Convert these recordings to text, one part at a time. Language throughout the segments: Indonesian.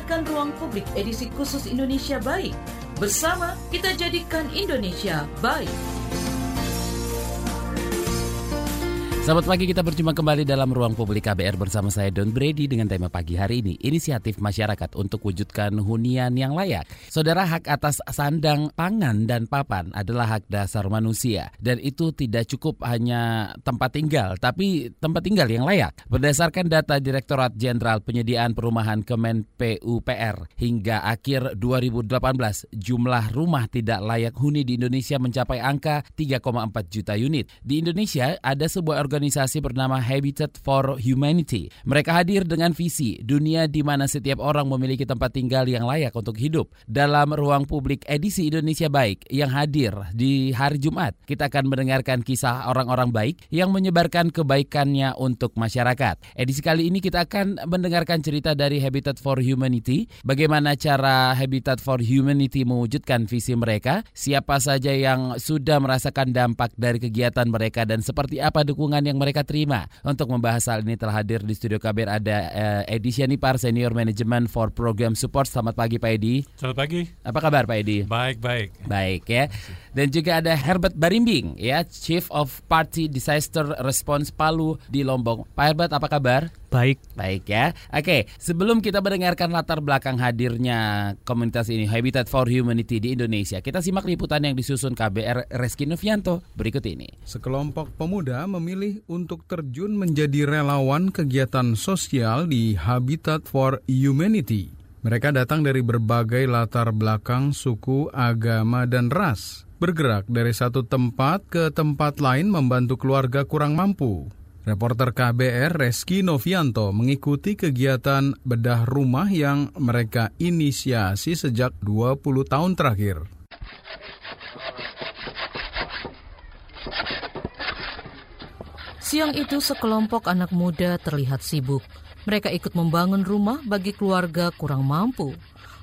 mendengarkan Ruang Publik edisi khusus Indonesia Baik. Bersama kita jadikan Indonesia baik. Selamat pagi, kita berjumpa kembali dalam ruang publik KBR bersama saya Don Brady dengan tema pagi hari ini, inisiatif masyarakat untuk wujudkan hunian yang layak. Saudara, hak atas sandang, pangan, dan papan adalah hak dasar manusia. Dan itu tidak cukup hanya tempat tinggal, tapi tempat tinggal yang layak. Berdasarkan data Direktorat Jenderal Penyediaan Perumahan Kemen PUPR, hingga akhir 2018, jumlah rumah tidak layak huni di Indonesia mencapai angka 3,4 juta unit. Di Indonesia ada sebuah organisasi bernama Habitat for Humanity. Mereka hadir dengan visi dunia di mana setiap orang memiliki tempat tinggal yang layak untuk hidup. Dalam ruang publik edisi Indonesia Baik yang hadir di hari Jumat, kita akan mendengarkan kisah orang-orang baik yang menyebarkan kebaikannya untuk masyarakat. Edisi kali ini kita akan mendengarkan cerita dari Habitat for Humanity, bagaimana cara Habitat for Humanity mewujudkan visi mereka, siapa saja yang sudah merasakan dampak dari kegiatan mereka dan seperti apa dukungan yang mereka terima. Untuk membahas hal ini telah hadir di studio KBR ada uh, Edi Syanipar, Senior Management for Program Support. Selamat pagi Pak Edi. Selamat pagi. Apa kabar Pak Edi? Baik, baik. Baik ya. Dan juga ada Herbert Barimbing ya, Chief of Party Disaster Response Palu di Lombok. Pak Herbert apa kabar? Baik. Baik ya. Oke, sebelum kita mendengarkan latar belakang hadirnya komunitas ini Habitat for Humanity di Indonesia, kita simak liputan yang disusun KBR Reski Novianto berikut ini. Sekelompok pemuda memilih untuk terjun menjadi relawan kegiatan sosial di Habitat for Humanity. Mereka datang dari berbagai latar belakang, suku, agama, dan ras. Bergerak dari satu tempat ke tempat lain membantu keluarga kurang mampu. Reporter KBR Reski Novianto mengikuti kegiatan bedah rumah yang mereka inisiasi sejak 20 tahun terakhir. Siang itu sekelompok anak muda terlihat sibuk. Mereka ikut membangun rumah bagi keluarga kurang mampu.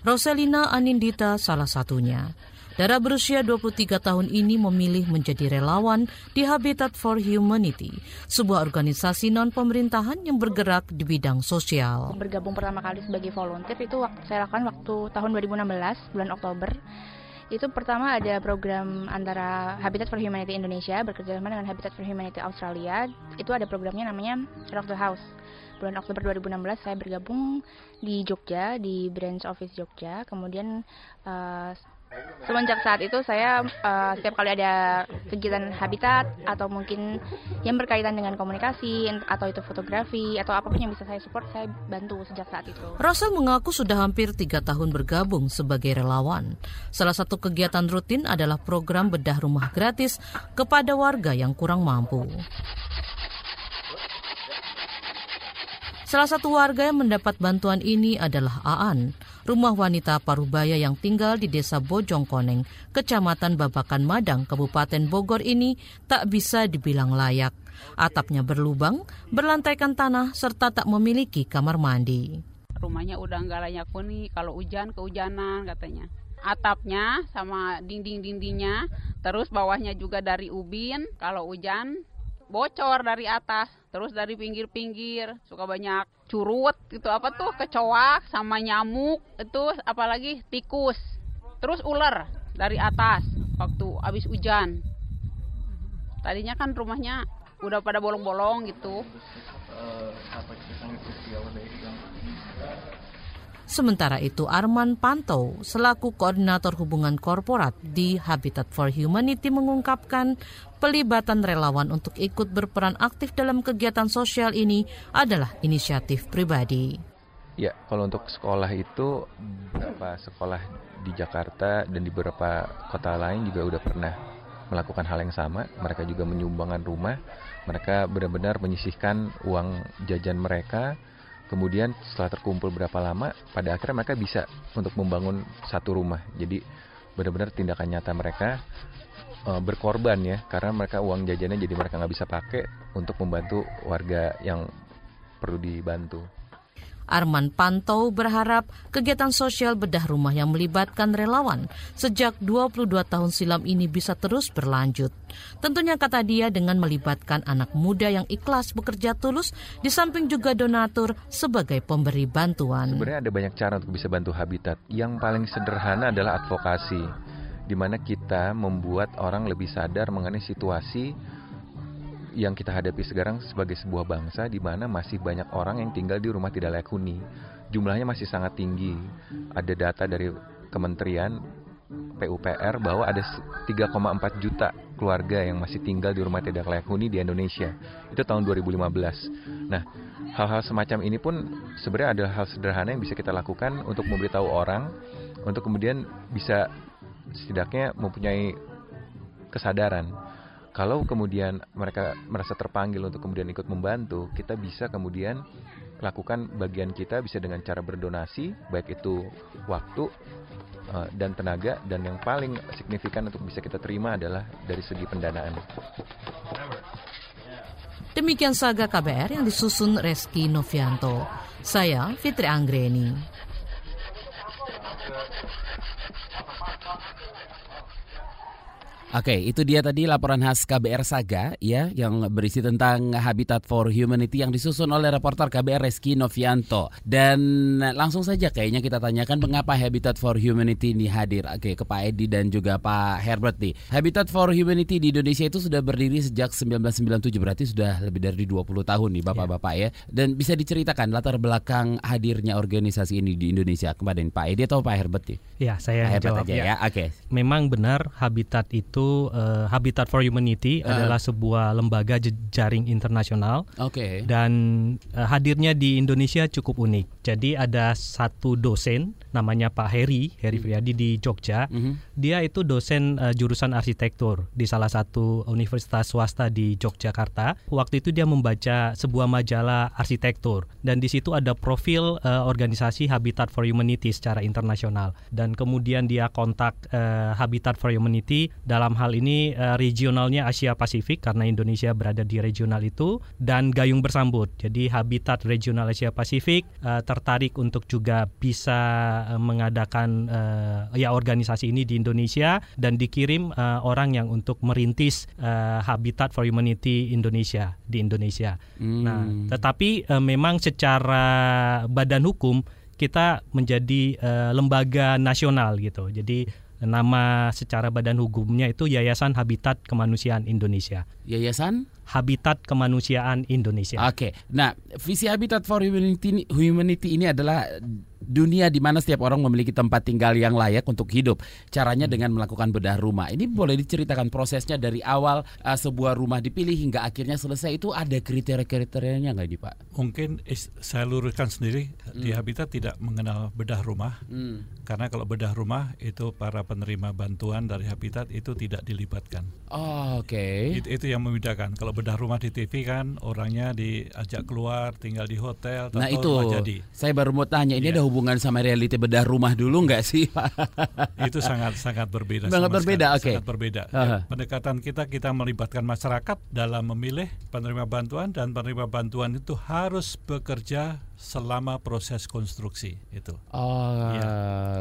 Rosalina Anindita salah satunya. Dara berusia 23 tahun ini memilih menjadi relawan di Habitat for Humanity, sebuah organisasi non-pemerintahan yang bergerak di bidang sosial. Bergabung pertama kali sebagai volunteer itu saya lakukan waktu tahun 2016, bulan Oktober. Itu pertama ada program antara Habitat for Humanity Indonesia bekerjasama dengan Habitat for Humanity Australia. Itu ada programnya namanya Rock the House bulan Oktober 2016 saya bergabung di Jogja di branch office Jogja kemudian uh, semenjak saat itu saya uh, setiap kali ada kegiatan habitat atau mungkin yang berkaitan dengan komunikasi atau itu fotografi atau apa pun yang bisa saya support saya bantu sejak saat itu. Rosa mengaku sudah hampir tiga tahun bergabung sebagai relawan. Salah satu kegiatan rutin adalah program bedah rumah gratis kepada warga yang kurang mampu. Salah satu warga yang mendapat bantuan ini adalah Aan, rumah wanita parubaya yang tinggal di desa Bojongkoneng, kecamatan Babakan Madang, Kabupaten Bogor ini tak bisa dibilang layak. Atapnya berlubang, berlantaikan tanah, serta tak memiliki kamar mandi. Rumahnya udah nggak layak huni, kalau hujan kehujanan katanya. Atapnya sama dinding-dindingnya, terus bawahnya juga dari ubin, kalau hujan bocor dari atas terus dari pinggir-pinggir suka banyak curut itu apa tuh kecoak sama nyamuk itu apalagi tikus. Terus ular dari atas waktu habis hujan. Tadinya kan rumahnya udah pada bolong-bolong gitu Sementara itu Arman Panto selaku koordinator hubungan korporat di Habitat for Humanity mengungkapkan pelibatan relawan untuk ikut berperan aktif dalam kegiatan sosial ini adalah inisiatif pribadi. Ya, kalau untuk sekolah itu beberapa sekolah di Jakarta dan di beberapa kota lain juga udah pernah melakukan hal yang sama. Mereka juga menyumbangkan rumah. Mereka benar-benar menyisihkan uang jajan mereka kemudian setelah terkumpul berapa lama pada akhirnya mereka bisa untuk membangun satu rumah. Jadi benar-benar tindakan nyata mereka uh, berkorban ya karena mereka uang jajannya jadi mereka nggak bisa pakai untuk membantu warga yang perlu dibantu Arman Pantau berharap kegiatan sosial bedah rumah yang melibatkan relawan sejak 22 tahun silam ini bisa terus berlanjut. Tentunya kata dia dengan melibatkan anak muda yang ikhlas bekerja tulus di samping juga donatur sebagai pemberi bantuan. Sebenarnya ada banyak cara untuk bisa bantu Habitat. Yang paling sederhana adalah advokasi, di mana kita membuat orang lebih sadar mengenai situasi yang kita hadapi sekarang sebagai sebuah bangsa di mana masih banyak orang yang tinggal di rumah tidak layak huni. Jumlahnya masih sangat tinggi. Ada data dari Kementerian PUPR bahwa ada 3,4 juta keluarga yang masih tinggal di rumah tidak layak huni di Indonesia. Itu tahun 2015. Nah, hal-hal semacam ini pun sebenarnya adalah hal sederhana yang bisa kita lakukan untuk memberitahu orang untuk kemudian bisa setidaknya mempunyai kesadaran kalau kemudian mereka merasa terpanggil untuk kemudian ikut membantu, kita bisa kemudian lakukan bagian kita bisa dengan cara berdonasi, baik itu waktu uh, dan tenaga, dan yang paling signifikan untuk bisa kita terima adalah dari segi pendanaan. Demikian saga KBR yang disusun Reski Novianto. Saya Fitri Anggreni. Oke, itu dia tadi laporan khas KBR Saga ya yang berisi tentang Habitat for Humanity yang disusun oleh reporter KBR Reski Novianto. Dan langsung saja kayaknya kita tanyakan mengapa Habitat for Humanity ini hadir. Oke, ke Pak Edi dan juga Pak Herbert nih. Habitat for Humanity di Indonesia itu sudah berdiri sejak 1997 berarti sudah lebih dari 20 tahun nih Bapak-bapak ya. Dan bisa diceritakan latar belakang hadirnya organisasi ini di Indonesia kemarin Pak Edi atau Pak Herbert nih? Ya, saya Pak Herbert jawab aja ya. ya. Oke. Memang benar Habitat itu itu uh, Habitat for Humanity uh. adalah sebuah lembaga jaring internasional. Oke. Okay. Dan uh, hadirnya di Indonesia cukup unik. Jadi ada satu dosen namanya Pak Heri, Heri Friadi di Jogja. Mm -hmm. Dia itu dosen uh, jurusan arsitektur di salah satu universitas swasta di Yogyakarta. Waktu itu dia membaca sebuah majalah arsitektur dan di situ ada profil uh, organisasi Habitat for Humanity secara internasional. Dan kemudian dia kontak uh, Habitat for Humanity dalam hal ini uh, regionalnya Asia Pasifik karena Indonesia berada di regional itu dan gayung bersambut. Jadi Habitat Regional Asia Pasifik uh, tertarik untuk juga bisa Eh, mengadakan uh, ya organisasi ini di Indonesia dan dikirim uh, orang yang untuk merintis uh, Habitat for Humanity Indonesia di Indonesia. Hmm. Nah, tetapi uh, memang secara badan hukum kita menjadi uh, lembaga nasional gitu. Jadi nama secara badan hukumnya itu Yayasan Habitat Kemanusiaan Indonesia. Yayasan Habitat Kemanusiaan Indonesia. Oke. Nah, visi Habitat for Humanity, Humanity ini adalah dunia di mana setiap orang memiliki tempat tinggal yang layak untuk hidup. Caranya hmm. dengan melakukan bedah rumah. Ini boleh diceritakan prosesnya dari awal uh, sebuah rumah dipilih hingga akhirnya selesai itu ada kriteria-kriterianya nggak nih Pak? Mungkin saya luruskan sendiri hmm. di Habitat tidak mengenal bedah rumah. Hmm. Karena kalau bedah rumah itu para penerima bantuan dari Habitat itu tidak dilibatkan. Oh, oke. Okay. Itu, itu yang membedakan. Kalau bedah rumah di TV kan orangnya diajak keluar, tinggal di hotel, Nah, itu jadi. Saya baru mau tanya, ini yeah. ada hubungan sama reality bedah rumah dulu nggak sih, itu sangat sangat berbeda. Sangat berbeda, oke. Okay. Sangat berbeda. Uh -huh. ya, pendekatan kita kita melibatkan masyarakat dalam memilih penerima bantuan dan penerima bantuan itu harus bekerja selama proses konstruksi itu. Oh, ya.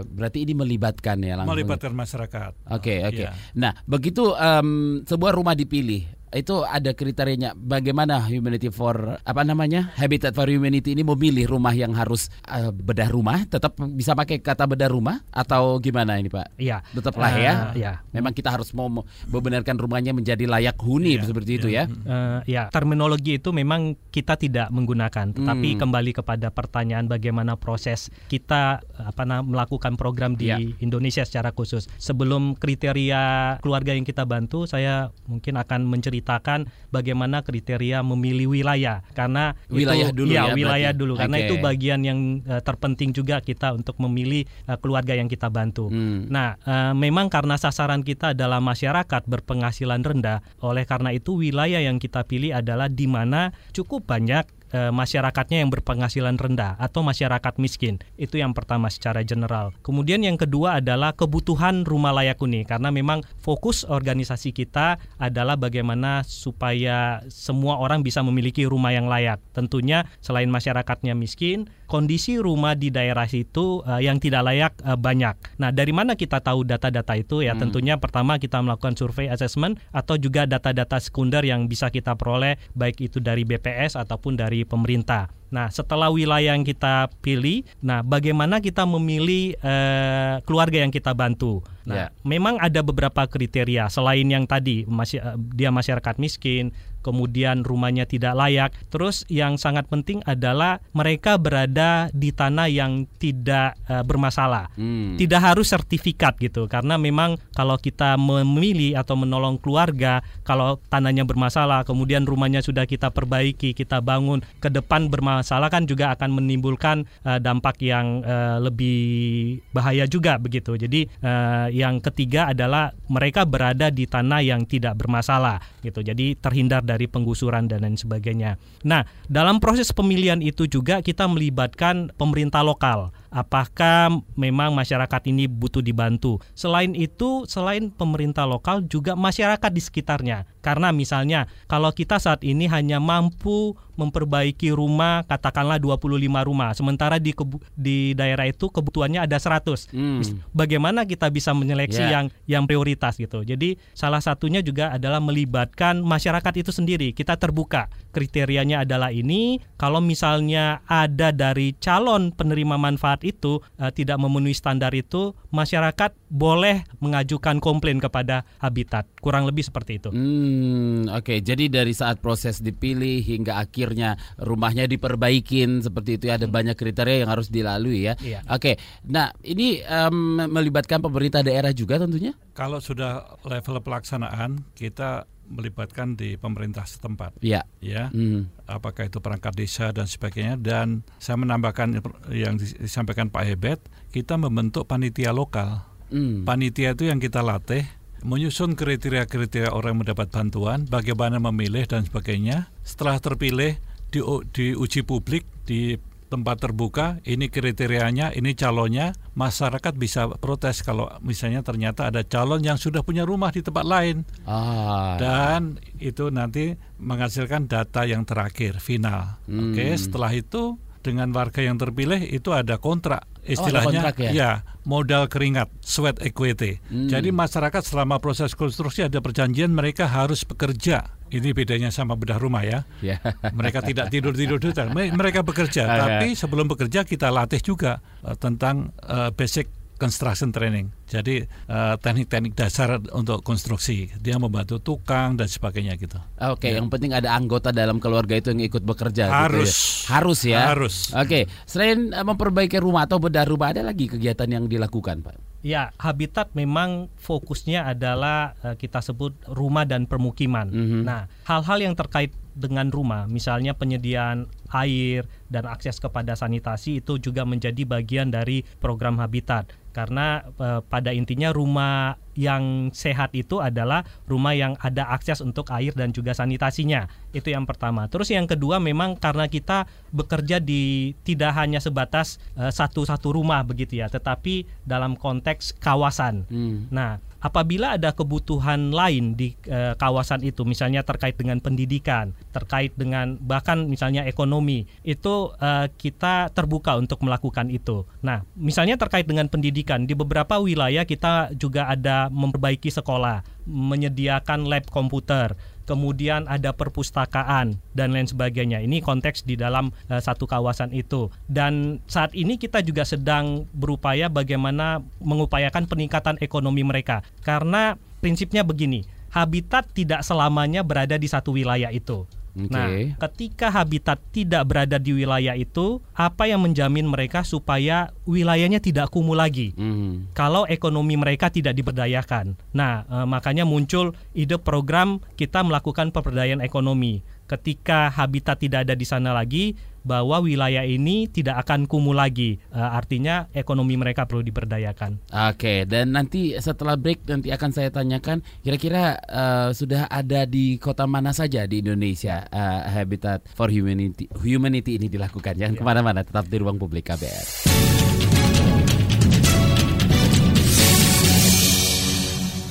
berarti ini melibatkan ya langsung. Melibatkan masyarakat. Oke, okay, oke. Okay. Ya. Nah, begitu um, sebuah rumah dipilih, itu ada kriterianya bagaimana Humanity for apa namanya Habitat for Humanity ini memilih rumah yang harus uh, bedah rumah tetap bisa pakai kata bedah rumah atau gimana ini Pak? Iya. Tetaplah uh, ya. Iya. Memang kita harus mau membenarkan rumahnya menjadi layak huni iya, seperti iya. itu ya. Uh, ya terminologi itu memang kita tidak menggunakan tetapi hmm. kembali kepada pertanyaan bagaimana proses kita apa namanya melakukan program di ya. Indonesia secara khusus sebelum kriteria keluarga yang kita bantu saya mungkin akan menceritakan menceritakan bagaimana kriteria memilih wilayah karena wilayah itu dulu ya, ya wilayah dulu okay. karena itu bagian yang uh, terpenting juga kita untuk memilih uh, keluarga yang kita bantu. Hmm. Nah, uh, memang karena sasaran kita adalah masyarakat berpenghasilan rendah, oleh karena itu wilayah yang kita pilih adalah di mana cukup banyak e, masyarakatnya yang berpenghasilan rendah atau masyarakat miskin. Itu yang pertama secara general. Kemudian yang kedua adalah kebutuhan rumah layak huni karena memang fokus organisasi kita adalah bagaimana supaya semua orang bisa memiliki rumah yang layak. Tentunya selain masyarakatnya miskin, kondisi rumah di daerah itu uh, yang tidak layak uh, banyak. Nah, dari mana kita tahu data-data itu? Ya, hmm. tentunya pertama kita melakukan survei assessment atau juga data-data sekunder yang bisa kita peroleh baik itu dari BPS ataupun dari pemerintah. Nah, setelah wilayah yang kita pilih, nah bagaimana kita memilih uh, keluarga yang kita bantu? Nah, yeah. memang ada beberapa kriteria selain yang tadi masih dia masyarakat miskin, kemudian rumahnya tidak layak. Terus yang sangat penting adalah mereka berada di tanah yang tidak uh, bermasalah. Hmm. Tidak harus sertifikat gitu karena memang kalau kita memilih atau menolong keluarga kalau tanahnya bermasalah, kemudian rumahnya sudah kita perbaiki, kita bangun ke depan bermasalah kan juga akan menimbulkan uh, dampak yang uh, lebih bahaya juga begitu. Jadi uh, yang ketiga adalah mereka berada di tanah yang tidak bermasalah gitu. Jadi terhindar dari dari penggusuran dan lain sebagainya. Nah, dalam proses pemilihan itu juga kita melibatkan pemerintah lokal apakah memang masyarakat ini butuh dibantu. Selain itu, selain pemerintah lokal juga masyarakat di sekitarnya. Karena misalnya kalau kita saat ini hanya mampu memperbaiki rumah katakanlah 25 rumah, sementara di di daerah itu kebutuhannya ada 100. Hmm. Bagaimana kita bisa menyeleksi yeah. yang yang prioritas gitu. Jadi salah satunya juga adalah melibatkan masyarakat itu sendiri. Kita terbuka. Kriterianya adalah ini, kalau misalnya ada dari calon penerima manfaat itu uh, tidak memenuhi standar itu, masyarakat boleh mengajukan komplain kepada Habitat. Kurang lebih seperti itu. Hmm, oke. Okay. Jadi dari saat proses dipilih hingga akhirnya rumahnya diperbaikin seperti itu ya ada hmm. banyak kriteria yang harus dilalui ya. Iya. Oke. Okay. Nah, ini um, melibatkan pemerintah daerah juga tentunya? Kalau sudah level pelaksanaan, kita melibatkan di pemerintah setempat. Iya. Ya. Mm. Apakah itu perangkat desa dan sebagainya dan saya menambahkan yang disampaikan Pak Hebet, kita membentuk panitia lokal. Mm. Panitia itu yang kita latih menyusun kriteria-kriteria orang yang mendapat bantuan, bagaimana memilih dan sebagainya. Setelah terpilih di diuji publik di tempat terbuka, ini kriterianya, ini calonnya, masyarakat bisa protes kalau misalnya ternyata ada calon yang sudah punya rumah di tempat lain. Ah. Dan itu nanti menghasilkan data yang terakhir, final. Hmm. Oke, setelah itu dengan warga yang terpilih itu ada kontrak istilahnya oh, ya? ya modal keringat sweat equity. Hmm. Jadi masyarakat selama proses konstruksi ada perjanjian mereka harus bekerja. Ini bedanya sama bedah rumah ya. Yeah. Mereka tidak tidur tidur tidur. Mereka bekerja, ah, tapi sebelum bekerja kita latih juga uh, tentang uh, basic construction training. Jadi teknik eh, teknik-teknik dasar untuk konstruksi. Dia membantu tukang dan sebagainya gitu. Oke, okay, ya. yang penting ada anggota dalam keluarga itu yang ikut bekerja. Harus. Gitu ya. Harus ya. Harus. Oke, okay. selain uh, memperbaiki rumah atau bedah rumah ada lagi kegiatan yang dilakukan, Pak? Ya, habitat memang fokusnya adalah uh, kita sebut rumah dan permukiman. Mm -hmm. Nah, hal-hal yang terkait dengan rumah, misalnya penyediaan air dan akses kepada sanitasi itu juga menjadi bagian dari program habitat karena e, pada intinya rumah yang sehat itu adalah rumah yang ada akses untuk air dan juga sanitasinya. Itu yang pertama. Terus yang kedua memang karena kita bekerja di tidak hanya sebatas e, satu-satu rumah begitu ya, tetapi dalam konteks kawasan. Hmm. Nah, apabila ada kebutuhan lain di e, kawasan itu misalnya terkait dengan pendidikan, terkait dengan bahkan misalnya ekonomi, itu e, kita terbuka untuk melakukan itu. Nah, misalnya terkait dengan pendidikan di beberapa wilayah kita juga ada memperbaiki sekolah, menyediakan lab komputer kemudian ada perpustakaan dan lain sebagainya. Ini konteks di dalam uh, satu kawasan itu. Dan saat ini kita juga sedang berupaya bagaimana mengupayakan peningkatan ekonomi mereka. Karena prinsipnya begini, habitat tidak selamanya berada di satu wilayah itu. Okay. Nah, ketika habitat tidak berada di wilayah itu, apa yang menjamin mereka supaya wilayahnya tidak kumuh lagi? Mm. Kalau ekonomi mereka tidak diberdayakan. Nah, e, makanya muncul ide program kita melakukan pemberdayaan ekonomi ketika habitat tidak ada di sana lagi bahwa wilayah ini tidak akan kumuh lagi. Uh, artinya ekonomi mereka perlu diberdayakan. Oke, dan nanti setelah break nanti akan saya tanyakan kira-kira uh, sudah ada di kota mana saja di Indonesia uh, Habitat for Humanity Humanity ini dilakukan. Jangan ya. ke mana-mana, tetap di ruang publik KBR.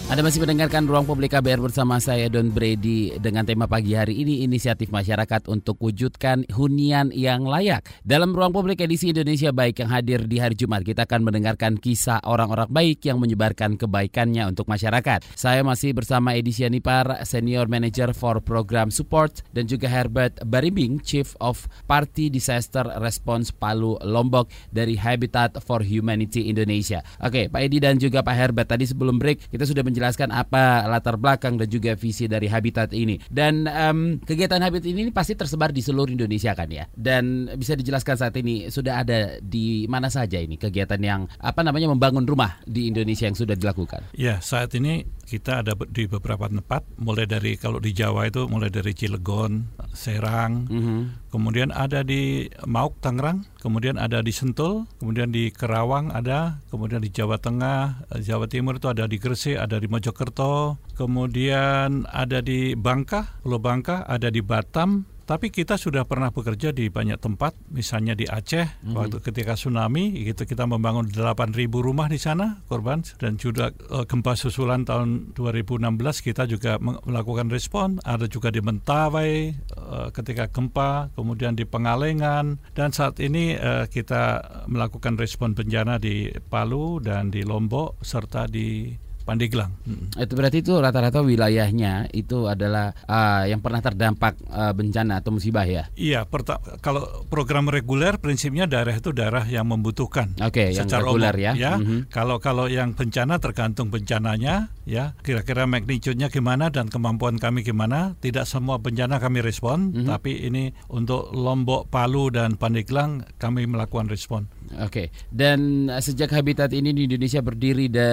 Anda masih mendengarkan Ruang Publik KBR bersama saya Don Brady dengan tema pagi hari ini inisiatif masyarakat untuk wujudkan hunian yang layak. Dalam Ruang Publik edisi Indonesia Baik yang hadir di hari Jumat, kita akan mendengarkan kisah orang-orang baik yang menyebarkan kebaikannya untuk masyarakat. Saya masih bersama Edi Sianipar, Senior Manager for Program Support dan juga Herbert Barimbing, Chief of Party Disaster Response Palu Lombok dari Habitat for Humanity Indonesia. Oke, Pak Edi dan juga Pak Herbert tadi sebelum break kita sudah menjelaskan apa latar belakang dan juga visi dari Habitat ini. Dan um, kegiatan Habitat ini pasti tersebar di seluruh Indonesia kan ya. Dan bisa dijelaskan saat ini sudah ada di mana saja ini kegiatan yang apa namanya membangun rumah di Indonesia yang sudah dilakukan. Ya, saat ini kita ada di beberapa tempat mulai dari kalau di Jawa itu mulai dari Cilegon, Serang, mm -hmm. kemudian ada di Mauk Tangerang, kemudian ada di Sentul, kemudian di Kerawang ada, kemudian di Jawa Tengah, Jawa Timur itu ada di Gresik, ada di Mojokerto, kemudian ada di Bangka, Pulau Bangka, ada di Batam, tapi kita sudah pernah bekerja di banyak tempat, misalnya di Aceh mm-hmm. waktu ketika tsunami, itu kita membangun 8.000 rumah di sana korban dan juga uh, gempa susulan tahun 2016 kita juga melakukan respon. Ada juga di Mentawai uh, ketika gempa, kemudian di Pengalengan dan saat ini uh, kita melakukan respon bencana di Palu dan di Lombok serta di Pandeglang. Hmm. Itu berarti itu rata-rata wilayahnya itu adalah uh, yang pernah terdampak uh, bencana atau musibah ya? Iya, kalau program reguler prinsipnya daerah itu daerah yang membutuhkan. Oke, okay, yang reguler ya. ya. Mm-hmm. Kalau kalau yang bencana tergantung bencananya ya, kira-kira magnitude-nya gimana dan kemampuan kami gimana. Tidak semua bencana kami respon, mm-hmm. tapi ini untuk Lombok, Palu dan Pandeglang kami melakukan respon. Oke. Okay. Dan sejak habitat ini di Indonesia berdiri da,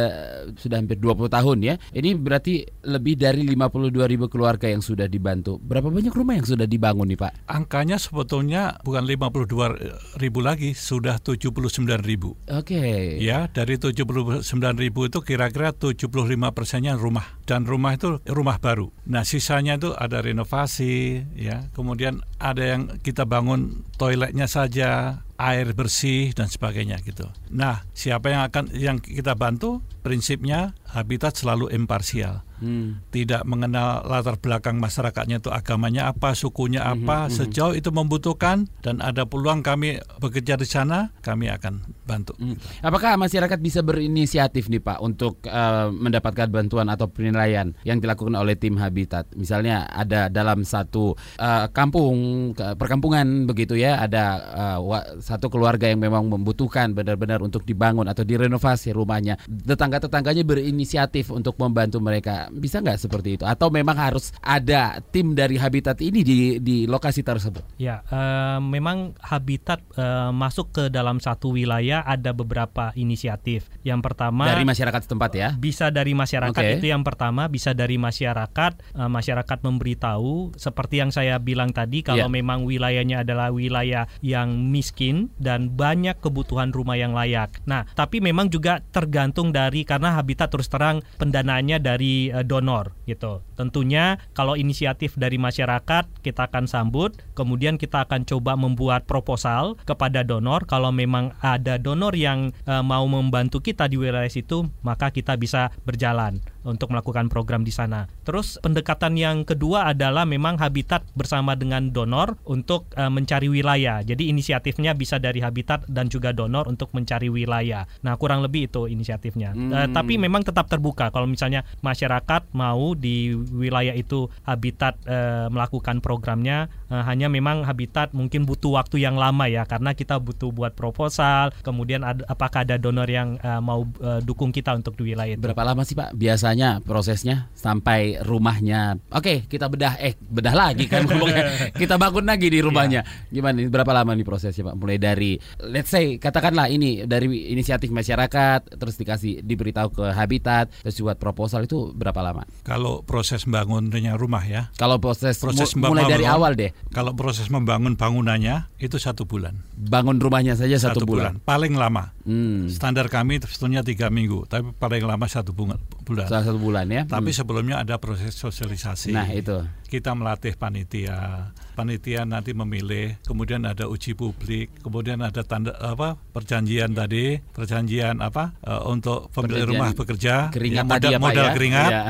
sudah hampir 20 tahun ya. Ini berarti lebih dari 52 ribu keluarga yang sudah dibantu. Berapa banyak rumah yang sudah dibangun nih Pak? Angkanya sebetulnya bukan 52 ribu lagi, sudah 79 ribu. Oke. Okay. Ya, dari 79 ribu itu kira-kira 75 persennya rumah. Dan rumah itu rumah baru. Nah, sisanya itu ada renovasi, ya. Kemudian ada yang kita bangun toiletnya saja, air bersih dan sebagainya gitu. Nah, siapa yang akan yang kita bantu? Prinsipnya habitat selalu imparsial hmm. tidak mengenal latar belakang masyarakatnya itu agamanya apa, sukunya hmm, apa, hmm. sejauh itu membutuhkan dan ada peluang kami bekerja di sana, kami akan bantu. Hmm. Apakah masyarakat bisa berinisiatif nih Pak untuk uh, mendapatkan bantuan atau penilaian yang dilakukan oleh tim Habitat? Misalnya ada dalam satu uh, kampung perkampungan begitu ya, ada uh, satu keluarga yang memang membutuhkan benar-benar untuk dibangun atau direnovasi rumahnya. Tetangga-tetangganya berinisiatif untuk membantu mereka bisa nggak seperti itu? Atau memang harus ada tim dari Habitat ini di di lokasi tersebut? Ya, uh, memang Habitat uh, masuk ke dalam satu wilayah ada beberapa inisiatif. Yang pertama dari masyarakat setempat ya? Bisa dari masyarakat okay. itu yang pertama, bisa dari masyarakat. Uh, masyarakat memberitahu seperti yang saya bilang tadi, kalau yeah. memang wilayahnya adalah wilayah yang miskin dan banyak kebutuhan rumah yang layak. Nah, tapi memang juga tergantung dari karena Habitat terus terang pendanaannya dari uh, donor gitu. Tentunya kalau inisiatif dari masyarakat kita akan sambut, kemudian kita akan coba membuat proposal kepada donor kalau memang ada donor yang uh, mau membantu kita di wilayah situ, maka kita bisa berjalan untuk melakukan program di sana. Terus pendekatan yang kedua adalah memang habitat bersama dengan donor untuk uh, mencari wilayah. Jadi inisiatifnya bisa dari habitat dan juga donor untuk mencari wilayah. Nah, kurang lebih itu inisiatifnya. Hmm. Uh, tapi memang tetap terbuka kalau misalnya masyarakat mau di wilayah itu habitat uh, melakukan programnya uh, hanya memang habitat mungkin butuh waktu yang lama ya karena kita butuh buat proposal, kemudian ada, apakah ada donor yang uh, mau uh, dukung kita untuk di wilayah itu. Berapa lama sih Pak biasa biasanya prosesnya sampai rumahnya? Oke okay, kita bedah eh bedah lagi kan kita bangun lagi di rumahnya. Yeah. gimana berapa lama nih prosesnya Pak? Mulai dari let's say katakanlah ini dari inisiatif masyarakat terus dikasih diberitahu ke habitat terus buat proposal itu berapa lama? Kalau proses proses membangunnya rumah ya. Kalau proses, proses mu mulai dari awal deh. Kalau proses membangun bangunannya itu satu bulan. Bangun rumahnya saja satu, satu bulan. bulan. Paling lama. Hmm. Standar kami sebetulnya tiga minggu, tapi paling lama satu bulan. Satu bulan ya. Tapi hmm. sebelumnya ada proses sosialisasi. Nah itu. Kita melatih panitia, panitia nanti memilih, kemudian ada uji publik, kemudian ada tanda apa perjanjian tadi, perjanjian apa uh, untuk pemilik rumah bekerja, keringat ya, modal, ya, modal ya? keringat, ya.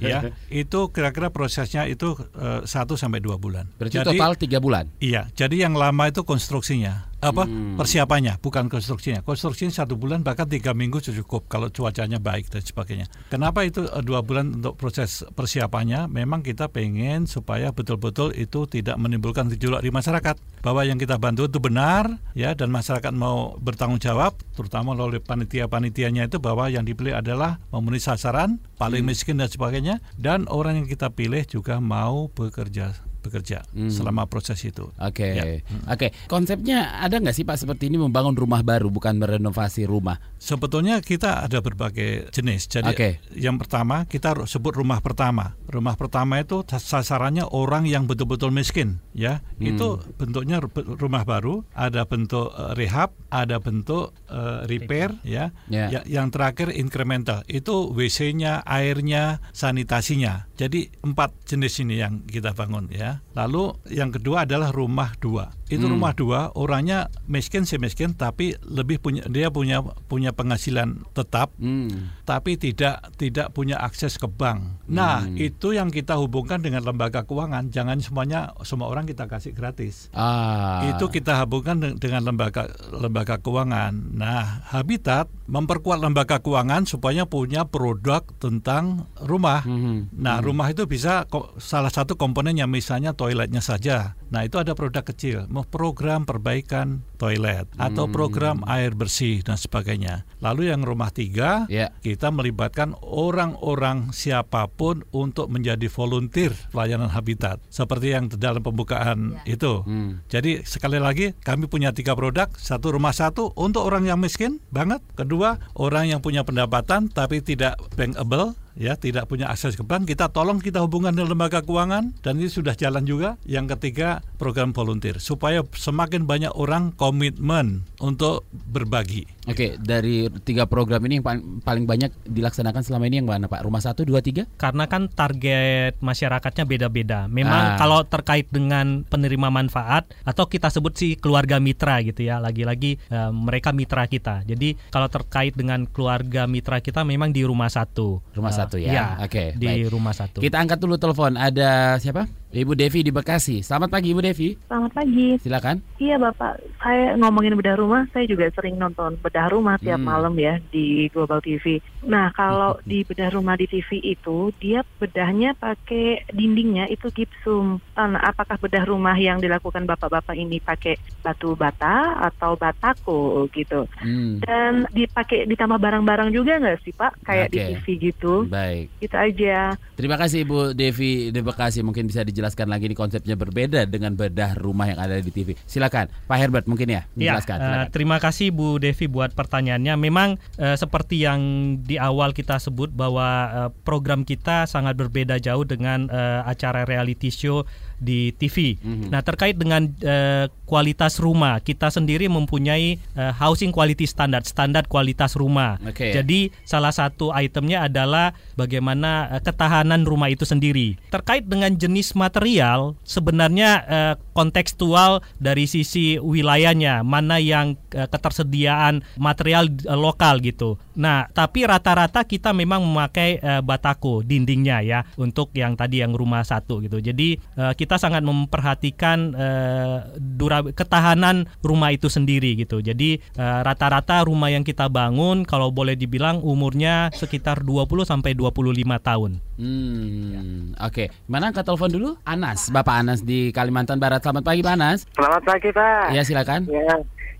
ya itu kira-kira prosesnya itu eh, satu uh, sampai dua bulan. Berarti jadi, total tiga bulan. Iya, jadi yang lama itu konstruksinya apa? Hmm. persiapannya bukan konstruksinya. Konstruksinya satu bulan bahkan tiga minggu cukup kalau cuacanya baik dan sebagainya. Kenapa itu uh, dua bulan untuk proses persiapannya? Memang kita pengen supaya betul-betul itu tidak menimbulkan gejolak di masyarakat. Bahwa yang kita bantu itu benar ya dan masyarakat mau bertanggung jawab terutama oleh panitia-panitianya itu bahwa yang dipilih adalah memenuhi sasaran paling hmm. miskin dan sebagainya. Dan orang yang kita pilih juga mau bekerja bekerja hmm. selama proses itu. Oke, okay. ya. hmm. oke. Okay. Konsepnya ada nggak sih Pak seperti ini membangun rumah baru bukan merenovasi rumah? Sebetulnya kita ada berbagai jenis. Jadi okay. yang pertama kita sebut rumah pertama. Rumah pertama itu sasarannya orang yang betul-betul miskin, ya. Hmm. Itu bentuknya rumah baru. Ada bentuk uh, rehab, ada bentuk uh, repair, ya. Yeah. ya. Yang terakhir incremental. Itu WC-nya, airnya, sanitasinya. Jadi empat jenis ini yang kita bangun, ya. Lalu yang kedua adalah rumah dua. Itu hmm. rumah dua, orangnya miskin sih miskin, tapi lebih punya dia punya punya penghasilan tetap, hmm. tapi tidak tidak punya akses ke bank. Nah hmm. itu yang kita hubungkan dengan lembaga keuangan. Jangan semuanya semua orang kita kasih gratis. Ah. Itu kita hubungkan dengan lembaga lembaga keuangan. Nah Habitat memperkuat lembaga keuangan supaya punya produk tentang rumah. Hmm. Nah hmm. rumah itu bisa salah satu komponennya misalnya toiletnya saja. Nah itu ada produk kecil, mau program perbaikan toilet atau hmm. program air bersih dan sebagainya. Lalu yang rumah tiga, yeah. kita melibatkan orang-orang siapa pun untuk menjadi volunteer pelayanan habitat, seperti yang dalam pembukaan yeah. itu. Hmm. Jadi sekali lagi kami punya tiga produk, satu rumah satu untuk orang yang miskin banget, kedua orang yang punya pendapatan tapi tidak bankable ya tidak punya akses ke bank kita tolong kita hubungan dengan lembaga keuangan. Dan ini sudah jalan juga. Yang ketiga program volunteer. Supaya semakin banyak orang komitmen untuk berbagi. Oke dari tiga program ini yang paling banyak dilaksanakan selama ini yang mana pak? Rumah satu dua tiga? Karena kan target masyarakatnya beda-beda. Memang ah. kalau terkait dengan penerima manfaat atau kita sebut sih keluarga mitra gitu ya. Lagi-lagi uh, mereka mitra kita. Jadi kalau terkait dengan keluarga mitra kita memang di rumah satu. Rumah uh, satu ya. ya Oke. Okay, di baik. rumah satu. Kita angkat dulu telepon. Ada siapa? Ibu Devi di Bekasi. Selamat pagi Ibu Devi. Selamat pagi. Silakan. Iya Bapak, saya ngomongin bedah rumah, saya juga sering nonton bedah rumah tiap hmm. malam ya di Global TV. Nah, kalau di bedah rumah di TV itu dia bedahnya pakai dindingnya itu gipsum. Nah, apakah bedah rumah yang dilakukan Bapak-bapak ini pakai batu bata atau batako gitu? Hmm. Dan dipakai ditambah barang-barang juga nggak sih Pak? Kayak okay. di TV gitu. Baik. Itu aja. Terima kasih Ibu Devi di Bekasi. Mungkin bisa di dijelaskan lagi ini konsepnya berbeda dengan bedah rumah yang ada di TV. Silakan, Pak Herbert mungkin ya menjelaskan. Ya, uh, terima kasih Bu Devi buat pertanyaannya. Memang uh, seperti yang di awal kita sebut bahwa uh, program kita sangat berbeda jauh dengan uh, acara reality show di TV. Mm-hmm. Nah, terkait dengan uh, kualitas rumah, kita sendiri mempunyai uh, housing quality standard, standar kualitas rumah. Okay. Jadi salah satu itemnya adalah bagaimana uh, ketahanan rumah itu sendiri. Terkait dengan jenis material, sebenarnya uh, kontekstual dari sisi wilayahnya, mana yang uh, ketersediaan material uh, lokal gitu. Nah, tapi rata-rata kita memang memakai uh, batako dindingnya ya untuk yang tadi yang rumah satu gitu. Jadi uh, kita sangat memperhatikan uh, dura ketahanan rumah itu sendiri gitu. Jadi eh, rata-rata uh, rumah yang kita bangun kalau boleh dibilang umurnya sekitar 20 sampai 25 tahun. Hmm, ya. oke. Okay. Mana angkat telepon dulu? Anas, Bapak Anas di Kalimantan Barat. Selamat pagi, Pak Anas. Selamat pagi, Pak. Ya, silakan. Ya.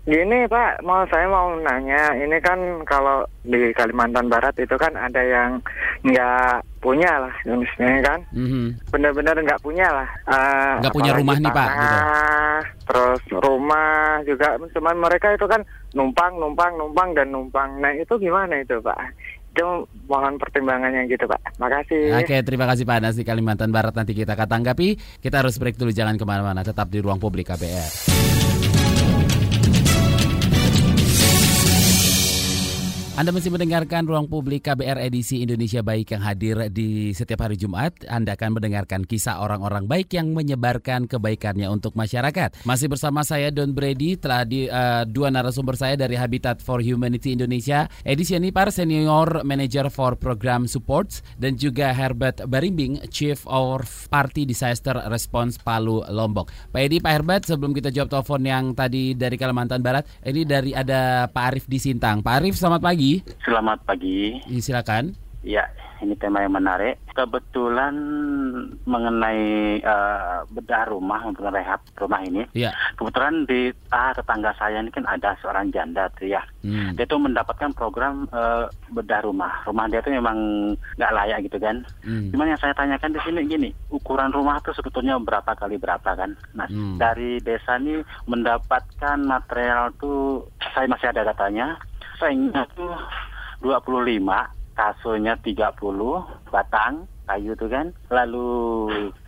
Gini Pak, mau saya mau nanya, ini kan kalau di Kalimantan Barat itu kan ada yang nggak punya lah jenisnya kan, mm-hmm. benar-benar nggak punya lah. Uh, nggak punya rumah nih Pak. Gitu. Terus rumah juga, cuman mereka itu kan numpang, numpang, numpang dan numpang. Nah itu gimana itu Pak? itu mohon pertimbangannya gitu Pak. Makasih. Oke, terima kasih Pak Anas di Kalimantan Barat. Nanti kita akan tanggapi. Kita harus break dulu, jangan ke mana-mana. Tetap di ruang publik KBR. Anda masih mendengarkan Ruang Publik KBR edisi Indonesia Baik yang hadir di setiap hari Jumat. Anda akan mendengarkan kisah orang-orang baik yang menyebarkan kebaikannya untuk masyarakat. Masih bersama saya Don Brady, telah di uh, dua narasumber saya dari Habitat for Humanity Indonesia, edisi ini para Senior Manager for Program Supports dan juga Herbert Barimbing, Chief of Party Disaster Response Palu Lombok. Pak Edi, Pak Herbert, sebelum kita jawab telepon yang tadi dari Kalimantan Barat, ini dari ada Pak Arif di Sintang. Pak Arif, selamat pagi. Selamat pagi. Ya, silakan. Ya, ini tema yang menarik. Kebetulan mengenai uh, bedah rumah untuk rehab rumah ini. Ya. Kebetulan di ah, tetangga saya ini kan ada seorang janda tuh ya. Hmm. Dia tuh mendapatkan program uh, bedah rumah. Rumah dia tuh memang nggak layak gitu kan. Hmm. Cuman yang saya tanyakan di sini gini, ukuran rumah tuh sebetulnya berapa kali berapa kan? Nah, hmm. dari desa ini mendapatkan material tuh saya masih ada datanya sengnya tuh 25, kasonya 30 batang kayu tuh kan. Lalu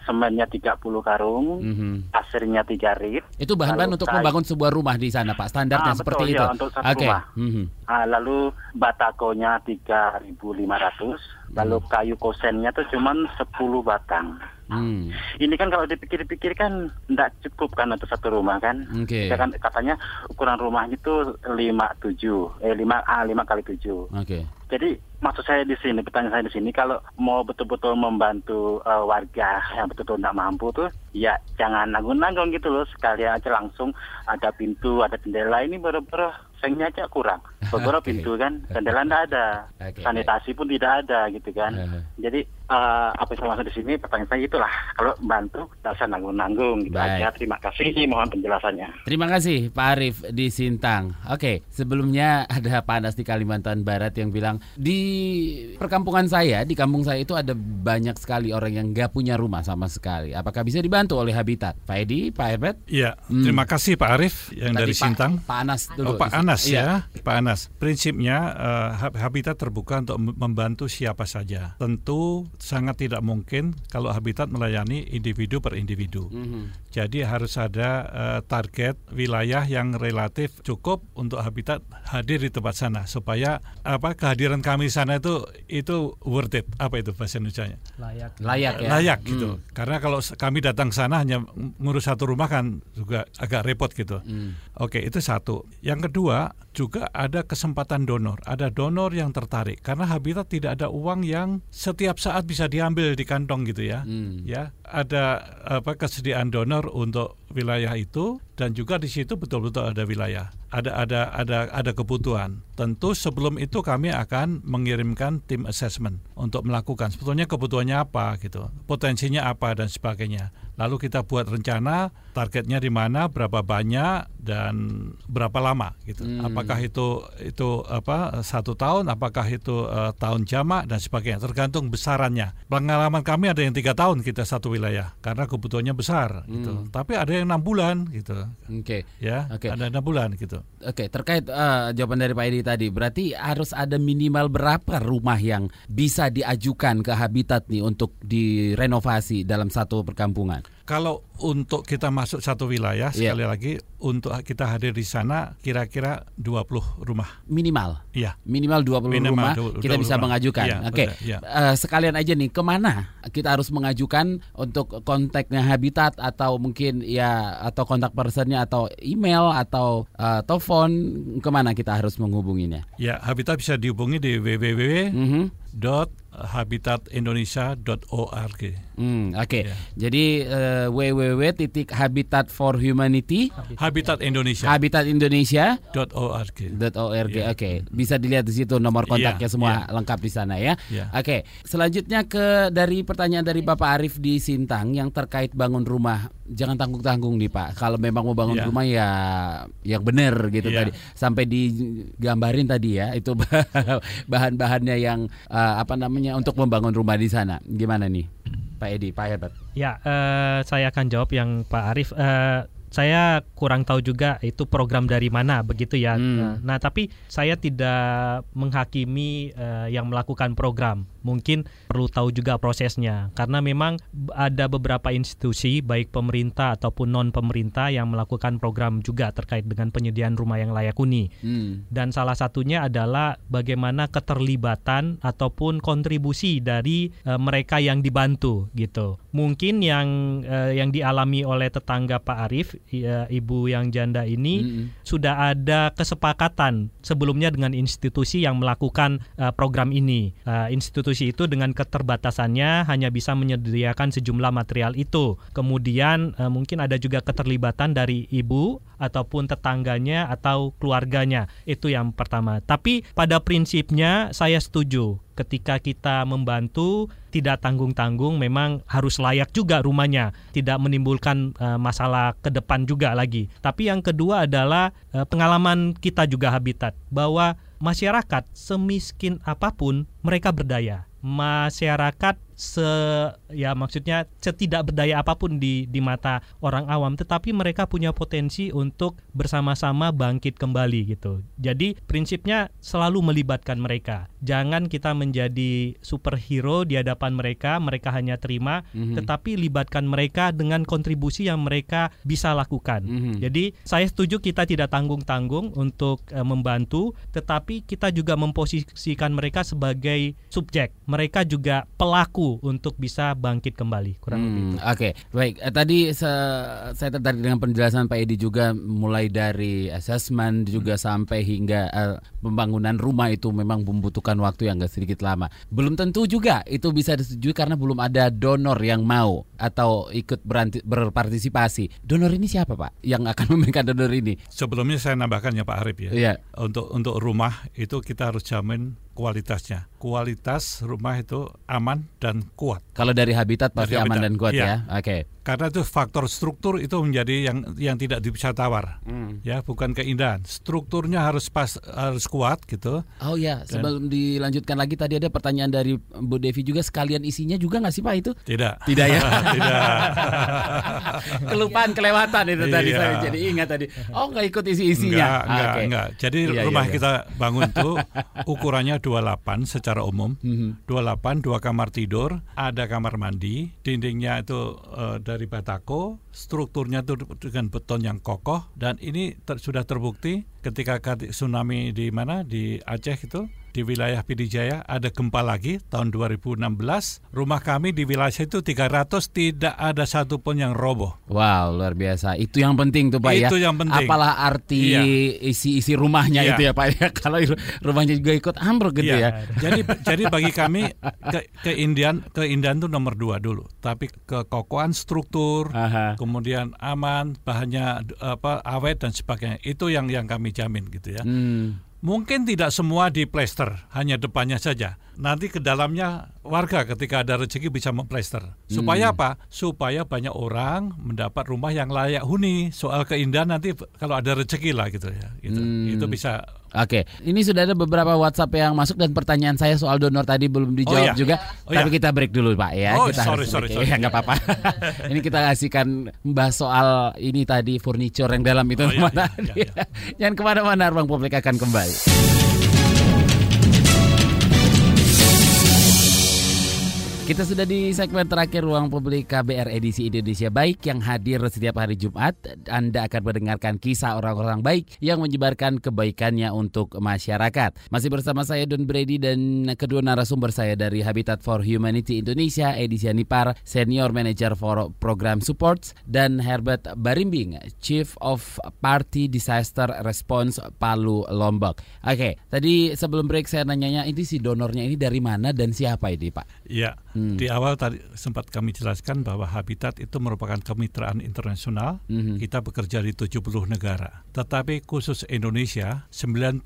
semennya 30 karung, mm -hmm. pasirnya 3 rit. Itu bahan-bahan untuk membangun sebuah rumah di sana, Pak. Standarnya ah, seperti betul, itu. Ya, untuk satu okay. rumah. Mm -hmm. ah, lalu batakonya 3.500, lalu hmm. kayu kosennya tuh cuman 10 batang. Hmm. Ini kan kalau dipikir-pikir kan tidak cukup kan untuk satu rumah kan. Okay. Kita kan katanya ukuran rumahnya itu lima tujuh, eh lima ah lima kali tujuh. Oke. Okay. Jadi maksud saya di sini, pertanyaan saya di sini, kalau mau betul-betul membantu uh, warga yang betul-betul tidak mampu tuh, ya jangan nanggung-nanggung gitu loh, sekalian aja langsung ada pintu, ada jendela ini baru-baru sengnya aja kurang. Beberapa okay. pintu kan, jendela tidak ada, okay. sanitasi pun tidak ada gitu kan. Jadi uh, apa yang saya maksud di sini pertanyaan saya itulah kalau bantu tidak usah nanggung-nanggung gitu aja. Terima kasih mohon penjelasannya. Terima kasih Pak Arif di Sintang. Oke, sebelumnya ada Pak Anas di Kalimantan Barat yang bilang di perkampungan saya, di kampung saya itu ada banyak sekali orang yang nggak punya rumah sama sekali. Apakah bisa dibantu oleh Habitat? Pak Edi, Pak Herbert? Iya, hmm. terima kasih Pak Arif yang Tadi dari Pak, Sintang. Pak Anas dulu. Oh, Pak Anas iya. ya, Pak Anas. Prinsipnya uh, Habitat terbuka untuk membantu siapa saja. Tentu sangat tidak mungkin kalau habitat melayani individu per individu. Mm -hmm. Jadi harus ada uh, target wilayah yang relatif cukup untuk habitat hadir di tempat sana supaya apa kehadiran kami di sana itu itu worth it. Apa itu bahasa Indonesia? Layak. Layak ya. Layak gitu. Mm. Karena kalau kami datang sana hanya ngurus satu rumah kan juga agak repot gitu. Mm. Oke, itu satu. Yang kedua, that juga ada kesempatan donor. Ada donor yang tertarik karena habitat tidak ada uang yang setiap saat bisa diambil di kantong gitu ya. Hmm. Ya, ada apa kesediaan donor untuk wilayah itu dan juga di situ betul-betul ada wilayah. Ada ada ada ada kebutuhan. Tentu sebelum itu kami akan mengirimkan tim assessment untuk melakukan sebetulnya kebutuhannya apa gitu, potensinya apa dan sebagainya. Lalu kita buat rencana targetnya di mana, berapa banyak dan berapa lama gitu. Hmm. Apakah itu itu apa satu tahun, apakah itu uh, tahun jamak dan sebagainya. Tergantung besarannya. Pengalaman kami ada yang tiga tahun kita satu wilayah karena kebutuhannya besar gitu. hmm. gitu. Tapi ada yang enam bulan gitu. Oke. Okay. Ya. Okay. Ada enam bulan gitu. Oke. Okay. Terkait uh, jawaban dari Pak Edi tadi, berarti harus ada minimal berapa rumah yang bisa diajukan ke Habitat nih untuk direnovasi dalam satu perkampungan? Kalau untuk kita masuk satu wilayah yeah. sekali lagi untuk kita hadir di sana kira-kira 20 rumah minimal. Iya. Minimal 20 minimal rumah 20, kita bisa rumah. mengajukan. Ya, Oke. Okay. Ya. Uh, sekalian aja nih ke mana kita harus mengajukan untuk kontaknya Habitat atau mungkin ya atau kontak personnya atau email atau uh, telepon ke mana kita harus menghubunginya? Ya, Habitat bisa dihubungi di www. Mm -hmm habitatindonesia.org. Hmm, Oke, okay. ya. jadi uh, www.habitatforhumanity Habitat Indonesia Habitat Indonesia .org. .org. Ya. Oke, okay. bisa dilihat di situ nomor kontaknya ya, semua ya. lengkap di sana ya. ya. Oke, okay. selanjutnya ke dari pertanyaan dari Bapak Arif di Sintang yang terkait bangun rumah. Jangan tanggung-tanggung nih Pak. Kalau memang mau bangun ya. rumah ya yang benar gitu ya. tadi. Sampai digambarin tadi ya itu bahan-bahannya yang uh, apa namanya untuk membangun rumah di sana. Gimana nih, Pak Edi, Pak Herbert? Ya, uh, saya akan jawab yang Pak Arif. Uh, saya kurang tahu juga itu program dari mana begitu ya. Hmm. Nah, nah, tapi saya tidak menghakimi uh, yang melakukan program. Mungkin perlu tahu juga prosesnya karena memang ada beberapa institusi baik pemerintah ataupun non pemerintah yang melakukan program juga terkait dengan penyediaan rumah yang layak huni. Hmm. Dan salah satunya adalah bagaimana keterlibatan ataupun kontribusi dari uh, mereka yang dibantu gitu. Mungkin yang uh, yang dialami oleh tetangga Pak Arief ya, ibu yang janda ini -hmm. sudah ada kesepakatan sebelumnya dengan institusi yang melakukan uh, program ini. Uh, institusi itu dengan keterbatasannya hanya bisa menyediakan sejumlah material itu. Kemudian uh, mungkin ada juga keterlibatan dari ibu ataupun tetangganya atau keluarganya. Itu yang pertama. Tapi pada prinsipnya saya setuju ketika kita membantu tidak tanggung-tanggung memang harus layak juga rumahnya tidak menimbulkan uh, masalah ke depan juga lagi tapi yang kedua adalah uh, pengalaman kita juga habitat bahwa masyarakat semiskin apa pun mereka berdaya. Masyarakat se ya maksudnya setidak berdaya apa pun di di mata orang awam tetapi mereka punya potensi untuk bersama-sama bangkit kembali gitu. Jadi prinsipnya selalu melibatkan mereka. Jangan kita menjadi superhero di hadapan mereka, mereka hanya terima mm-hmm. tetapi libatkan mereka dengan kontribusi yang mereka bisa lakukan. Mm-hmm. Jadi saya setuju kita tidak tanggung-tanggung untuk uh, membantu tetapi kita juga memposisikan mereka sebagai subjek. Mereka juga pelaku untuk bisa bangkit kembali kurang hmm, lebih. Oke, okay. baik. Eh, tadi se saya tertarik dengan penjelasan Pak Edi juga mulai dari assessment juga hmm. sampai hingga uh, pembangunan rumah itu memang membutuhkan waktu yang gak sedikit lama. Belum tentu juga itu bisa disetujui karena belum ada donor yang mau atau ikut berpartisipasi. Donor ini siapa Pak yang akan memberikan donor ini? Sebelumnya saya nambahkan ya Pak Arif ya. Iya. Untuk untuk rumah itu kita harus jamin kualitasnya. Kualitas rumah itu aman dan kuat. Kalau dari habitat pasti dari aman habitat. dan kuat ya. ya? Oke. Okay. Karena itu faktor struktur itu menjadi yang yang tidak bisa tawar. Hmm. Ya, bukan keindahan. Strukturnya harus pas harus kuat gitu. Oh ya, sebelum dilanjutkan lagi tadi ada pertanyaan dari Bu Devi juga sekalian isinya juga nggak sih Pak itu? Tidak. Tidak ya. Tidak. Kelupaan kelewatan itu iya. tadi saya jadi ingat tadi. Oh, nggak ikut isi-isinya. Enggak, enggak, okay. enggak. Jadi iya, rumah iya, iya. kita bangun tuh ukurannya 28 secara umum. Mm -hmm. 28 dua kamar tidur, ada kamar mandi, dindingnya itu uh, dari batako, strukturnya itu dengan beton yang kokoh dan ini ter, sudah terbukti ketika tsunami di mana? Di Aceh itu di wilayah Pidijaya ada gempa lagi tahun 2016 rumah kami di wilayah itu 300 tidak ada satupun yang roboh. Wow luar biasa. Itu yang penting tuh pak itu ya. Itu yang penting. Apalah arti iya. isi isi rumahnya iya. itu ya pak ya. Kalau rumahnya juga ikut ambruk gitu iya. ya. Jadi jadi bagi kami ke keindahan keindahan itu nomor dua dulu. Tapi kekokohan struktur Aha. kemudian aman bahannya apa awet dan sebagainya. Itu yang yang kami jamin gitu ya. Hmm Mungkin tidak semua di plester, hanya depannya saja. Nanti ke dalamnya warga ketika ada rezeki bisa memplester. Supaya hmm. apa? Supaya banyak orang mendapat rumah yang layak huni. Soal keindahan nanti kalau ada rezeki lah gitu ya. Gitu. Hmm. Itu bisa Oke, ini sudah ada beberapa WhatsApp yang masuk dan pertanyaan saya soal donor tadi belum dijawab oh, iya. juga. Oh, Tapi iya. kita break dulu Pak ya. Oh, kita sorry, sorry, sorry. Ya nggak apa-apa. ini kita kasihkan membahas soal ini tadi furniture yang dalam itu. Oh, iya, iya, iya, iya. Jangan ke mana-mana, Ruang Publik akan kembali. night. Kita sudah di segmen terakhir Ruang Publik KBR edisi Indonesia Baik yang hadir setiap hari Jumat. Anda akan mendengarkan kisah orang-orang baik yang menyebarkan kebaikannya untuk masyarakat. Masih bersama saya Don Brady dan kedua narasumber saya dari Habitat for Humanity Indonesia, edisi Anipar, Senior Manager for Program Supports, dan Herbert Barimbing, Chief of Party Disaster Response Palu Lombok. Oke, tadi sebelum break saya nanyanya ini si donornya ini dari mana dan siapa ini Pak? Iya. Hmm. Di awal tadi sempat kami jelaskan bahwa Habitat itu merupakan kemitraan internasional. Hmm. Kita bekerja di 70 negara. Tetapi khusus Indonesia 90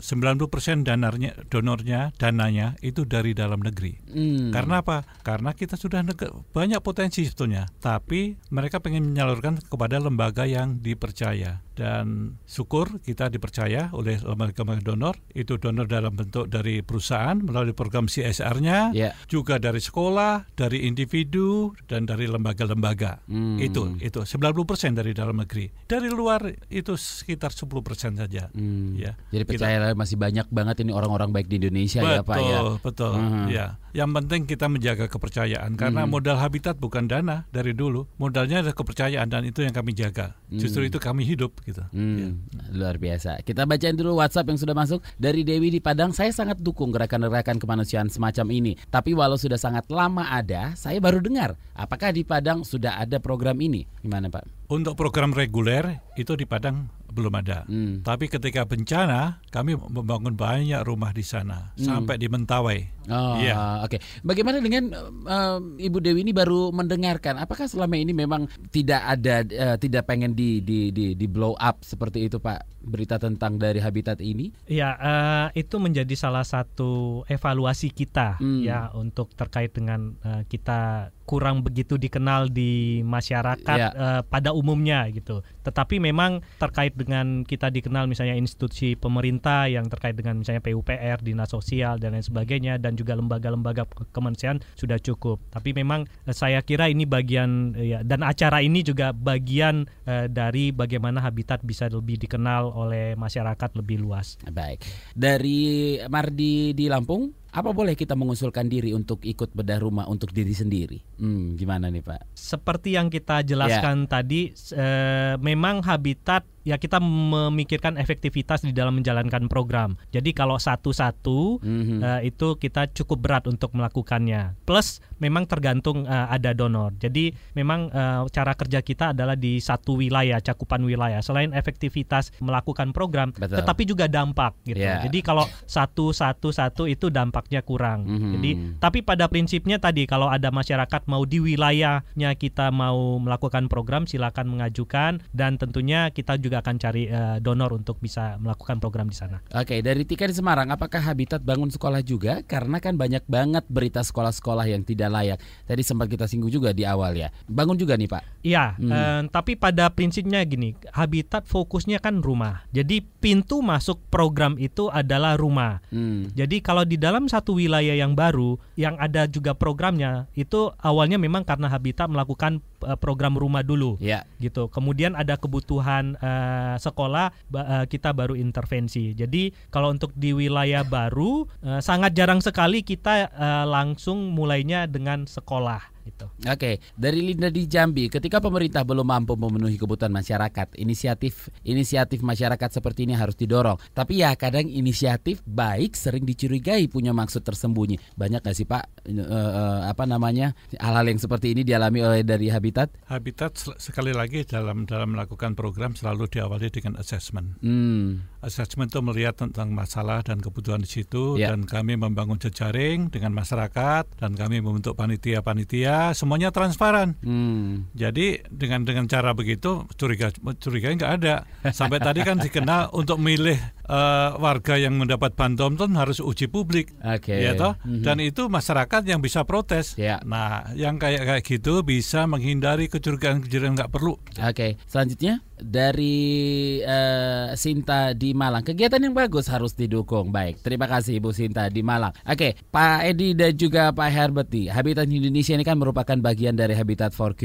90% danarnya donornya dananya itu dari dalam negeri. Hmm. Karena apa? Karena kita sudah banyak potensi sebetulnya, tapi mereka pengen menyalurkan kepada lembaga yang dipercaya dan syukur kita dipercaya oleh lembaga-lembaga donor itu donor dalam bentuk dari perusahaan melalui program CSR-nya yeah. juga dari sekolah, dari individu dan dari lembaga-lembaga. Hmm. Itu itu 90% dari dalam negeri. Dari luar itu sekitar 10% saja. Hmm. Ya. Jadi percaya masih banyak banget ini orang-orang baik di Indonesia betul, ya Pak ya. Betul, betul. Hmm. Ya. Yang penting kita menjaga kepercayaan karena hmm. modal habitat bukan dana dari dulu. Modalnya adalah kepercayaan dan itu yang kami jaga. Hmm. Justru itu kami hidup gitu. Hmm. Ya. Luar biasa. Kita bacain dulu WhatsApp yang sudah masuk dari Dewi di Padang. Saya sangat dukung gerakan-gerakan kemanusiaan semacam ini. Tapi walau sudah sangat lama ada, saya baru dengar. Apakah di Padang sudah ada program ini? Gimana Pak? Untuk program reguler itu di Padang belum ada. Hmm. Tapi ketika bencana kami membangun banyak rumah di sana hmm. sampai di Mentawai. Oh, yeah. oke. Okay. Bagaimana dengan uh, Ibu Dewi ini baru mendengarkan? Apakah selama ini memang tidak ada uh, tidak pengen di, di di di blow up seperti itu Pak berita tentang dari habitat ini? Ya, uh, itu menjadi salah satu evaluasi kita hmm. ya untuk terkait dengan uh, kita kurang begitu dikenal di masyarakat yeah. Ya. uh, pada umumnya gitu. Tetapi memang terkait dengan kita dikenal misalnya institusi pemerintah yang terkait dengan misalnya PUPR, dinas sosial dan lain sebagainya dan juga lembaga-lembaga kementerian sudah cukup. Tapi memang uh, saya kira ini bagian uh, ya dan acara ini juga bagian uh, dari bagaimana habitat bisa lebih dikenal oleh masyarakat lebih luas. Baik. Dari Mardi di Lampung apa boleh kita mengusulkan diri untuk ikut bedah rumah untuk diri sendiri? Hmm, gimana nih Pak? Seperti yang kita jelaskan yeah. tadi, eh, memang habitat ya kita memikirkan efektivitas di dalam menjalankan program. Jadi kalau satu-satu mm-hmm. uh, itu kita cukup berat untuk melakukannya. Plus memang tergantung uh, ada donor. Jadi memang uh, cara kerja kita adalah di satu wilayah, cakupan wilayah. Selain efektivitas melakukan program, Betul. tetapi juga dampak gitu. Yeah. Jadi kalau satu-satu-satu itu dampaknya kurang. Mm-hmm. Jadi tapi pada prinsipnya tadi kalau ada masyarakat mau di wilayahnya kita mau melakukan program silakan mengajukan dan tentunya kita juga juga akan cari uh, donor untuk bisa melakukan program di sana. Oke, dari Tika di Semarang, apakah Habitat bangun sekolah juga? Karena kan banyak banget berita sekolah-sekolah yang tidak layak. Tadi sempat kita singgung juga di awal ya. Bangun juga nih Pak? Iya, hmm. uh, tapi pada prinsipnya gini, Habitat fokusnya kan rumah. Jadi pintu masuk program itu adalah rumah. Hmm. Jadi kalau di dalam satu wilayah yang baru, yang ada juga programnya, itu awalnya memang karena Habitat melakukan uh, program rumah dulu. Ya. Gitu. Kemudian ada kebutuhan uh, uh, sekolah uh, kita baru intervensi. Jadi kalau untuk di wilayah baru uh, sangat jarang sekali kita uh, langsung mulainya dengan sekolah gitu. Oke, okay. dari Linda di Jambi, ketika pemerintah belum mampu memenuhi kebutuhan masyarakat, inisiatif inisiatif masyarakat seperti ini harus didorong. Tapi ya kadang inisiatif baik sering dicurigai punya maksud tersembunyi. Banyak nggak sih Pak uh, uh, apa namanya hal-hal yang seperti ini dialami oleh dari Habitat? Habitat sekali lagi dalam dalam melakukan program selalu diawali dengan assessment. Hmm. Assessment itu melihat tentang masalah dan kebutuhan di situ yeah. dan kami membangun jejaring dengan masyarakat dan kami membentuk panitia-panitia ya semuanya transparan. Hmm. Jadi dengan dengan cara begitu curiga curiga nggak ada. Sampai tadi kan dikenal untuk milih uh, warga yang mendapat bantuan itu harus uji publik, okay. ya toh. Mm-hmm. Dan itu masyarakat yang bisa protes. Yeah. Nah, yang kayak kayak gitu bisa menghindari kecurigaan-kecurigaan nggak perlu. Oke, okay. selanjutnya dari uh, Sinta di Malang. Kegiatan yang bagus harus didukung. Baik, terima kasih Ibu Sinta di Malang. Oke. Pak Edi dan juga Pak Herbert. Habitat Indonesia ini kan merupakan bagian dari Habitat for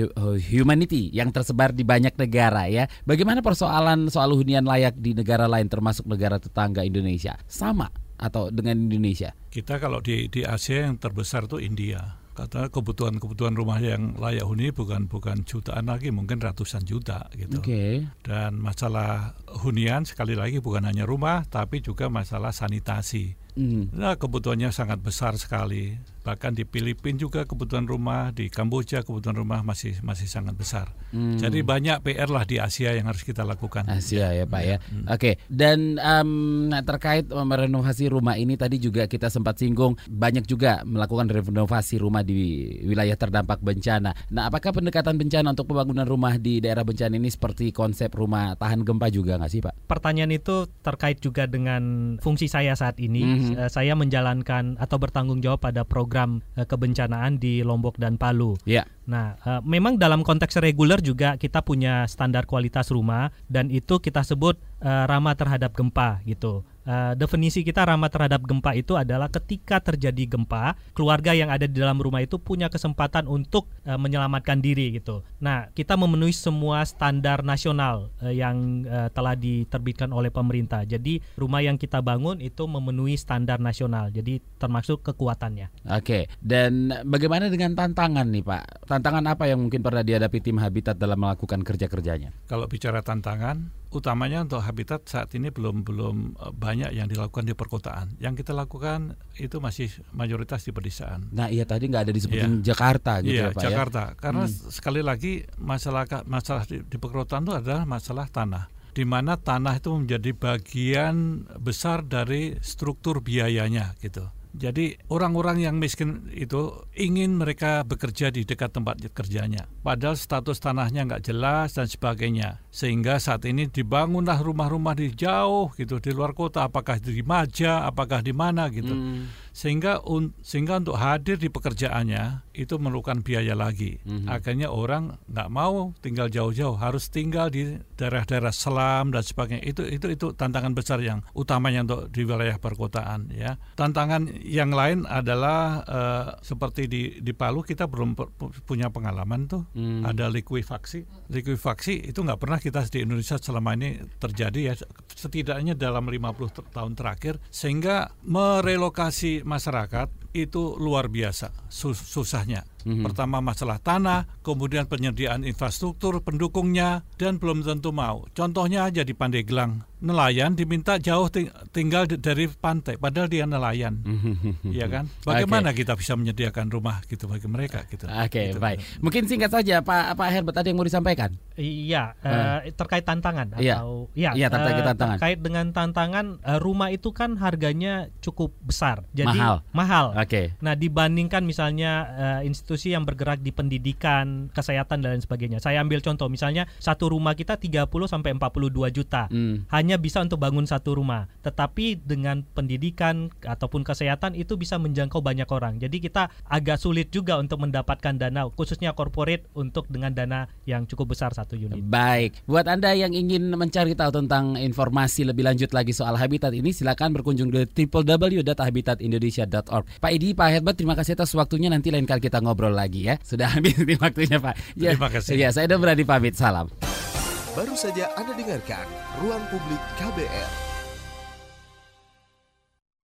Humanity yang tersebar di banyak negara ya. Bagaimana persoalan soal hunian layak di negara lain termasuk negara tetangga Indonesia sama atau dengan Indonesia? Kita kalau di di Asia yang terbesar itu India. Karena kebutuhan-kebutuhan rumah yang layak huni bukan bukan jutaan lagi, mungkin ratusan juta gitu. Okay. Dan masalah hunian sekali lagi bukan hanya rumah, tapi juga masalah sanitasi. Mm. Nah, kebutuhannya sangat besar sekali bahkan di Filipina juga kebutuhan rumah, di Kamboja kebutuhan rumah masih masih sangat besar. Hmm. Jadi banyak PR lah di Asia yang harus kita lakukan. Asia ya Pak ya. ya. Hmm. Oke, dan um, terkait merenovasi rumah ini tadi juga kita sempat singgung banyak juga melakukan renovasi rumah di wilayah terdampak bencana. Nah, apakah pendekatan bencana untuk pembangunan rumah di daerah bencana ini seperti konsep rumah tahan gempa juga nggak sih Pak? Pertanyaan itu terkait juga dengan fungsi saya saat ini. Mm -hmm. Saya menjalankan atau bertanggung jawab pada program program uh, kebencanaan di Lombok dan Palu. Yeah. Nah, uh, memang dalam konteks reguler juga kita punya standar kualitas rumah dan itu kita sebut uh, ramah terhadap gempa gitu. Uh, definisi kita ramah terhadap gempa itu adalah ketika terjadi gempa, keluarga yang ada di dalam rumah itu punya kesempatan untuk uh, menyelamatkan diri gitu. Nah, kita memenuhi semua standar nasional uh, yang uh, telah diterbitkan oleh pemerintah. Jadi, rumah yang kita bangun itu memenuhi standar nasional. Jadi, termasuk kekuatannya. Oke. Dan bagaimana dengan tantangan nih, Pak? Tantangan apa yang mungkin pernah dihadapi tim Habitat dalam melakukan kerja-kerjanya? Kalau bicara tantangan, utamanya untuk habitat saat ini belum belum eh, banyak yang dilakukan di perkotaan. Yang kita lakukan itu masih mayoritas di pedesaan. Nah, iya tadi nggak ada disebutin ya. Jakarta gitu iya, ya, Pak ya? Jakarta. ya. Karena hmm. sekali lagi masalah masalah di, di perkotaan itu adalah masalah tanah di mana tanah itu menjadi bagian besar dari struktur biayanya gitu. Jadi orang-orang yang miskin itu ingin mereka bekerja di dekat tempat kerjanya. Padahal status tanahnya nggak jelas dan sebagainya. Sehingga saat ini dibangunlah rumah-rumah di jauh gitu di luar kota. Apakah di Maja, apakah di mana gitu. Hmm sehingga un, sehingga untuk hadir di pekerjaannya itu memerlukan biaya lagi. Mm-hmm. Akhirnya orang nggak mau tinggal jauh-jauh, harus tinggal di daerah-daerah selam dan sebagainya. Itu itu itu tantangan besar yang utamanya untuk di wilayah perkotaan ya. Tantangan yang lain adalah uh, seperti di di Palu kita belum punya pengalaman tuh mm. ada likuifaksi. Likuifaksi itu nggak pernah kita di Indonesia selama ini terjadi ya setidaknya dalam 50 tahun terakhir sehingga merelokasi masyarakat itu luar biasa sus susahnya. Mm-hmm. Pertama masalah tanah, kemudian penyediaan infrastruktur pendukungnya dan belum tentu mau. Contohnya aja di Pandeglang, nelayan diminta jauh ting tinggal dari pantai padahal dia nelayan. Iya kan? Bagaimana okay. kita bisa menyediakan rumah gitu bagi mereka gitu. Oke, okay, gitu. baik. Mungkin singkat saja Pak Pak Herbert ada yang mau disampaikan? Iya, uh, terkait tantangan iya. atau ya, iya, terkait uh, tantangan. Terkait dengan tantangan uh, rumah itu kan harganya cukup besar. Jadi mahal. Mahal. Oke. Okay. Nah, dibandingkan misalnya uh, institusi yang bergerak di pendidikan, kesehatan dan lain sebagainya. Saya ambil contoh misalnya satu rumah kita 30 sampai 42 juta. Hmm. Hanya bisa untuk bangun satu rumah. Tetapi dengan pendidikan ataupun kesehatan itu bisa menjangkau banyak orang. Jadi kita agak sulit juga untuk mendapatkan dana khususnya corporate untuk dengan dana yang cukup besar satu unit. Baik. Buat Anda yang ingin mencari tahu tentang informasi lebih lanjut lagi soal habitat ini silakan berkunjung di www.habitatindonesia.org. Pak Idi, Pak Herbert, terima kasih atas waktunya. Nanti lain kali kita ngobrol ngobrol lagi ya. Sudah habis di waktunya Pak. Ya, Terima kasih. Ya, saya udah berani pamit. Salam. Baru saja Anda dengarkan Ruang Publik KBR.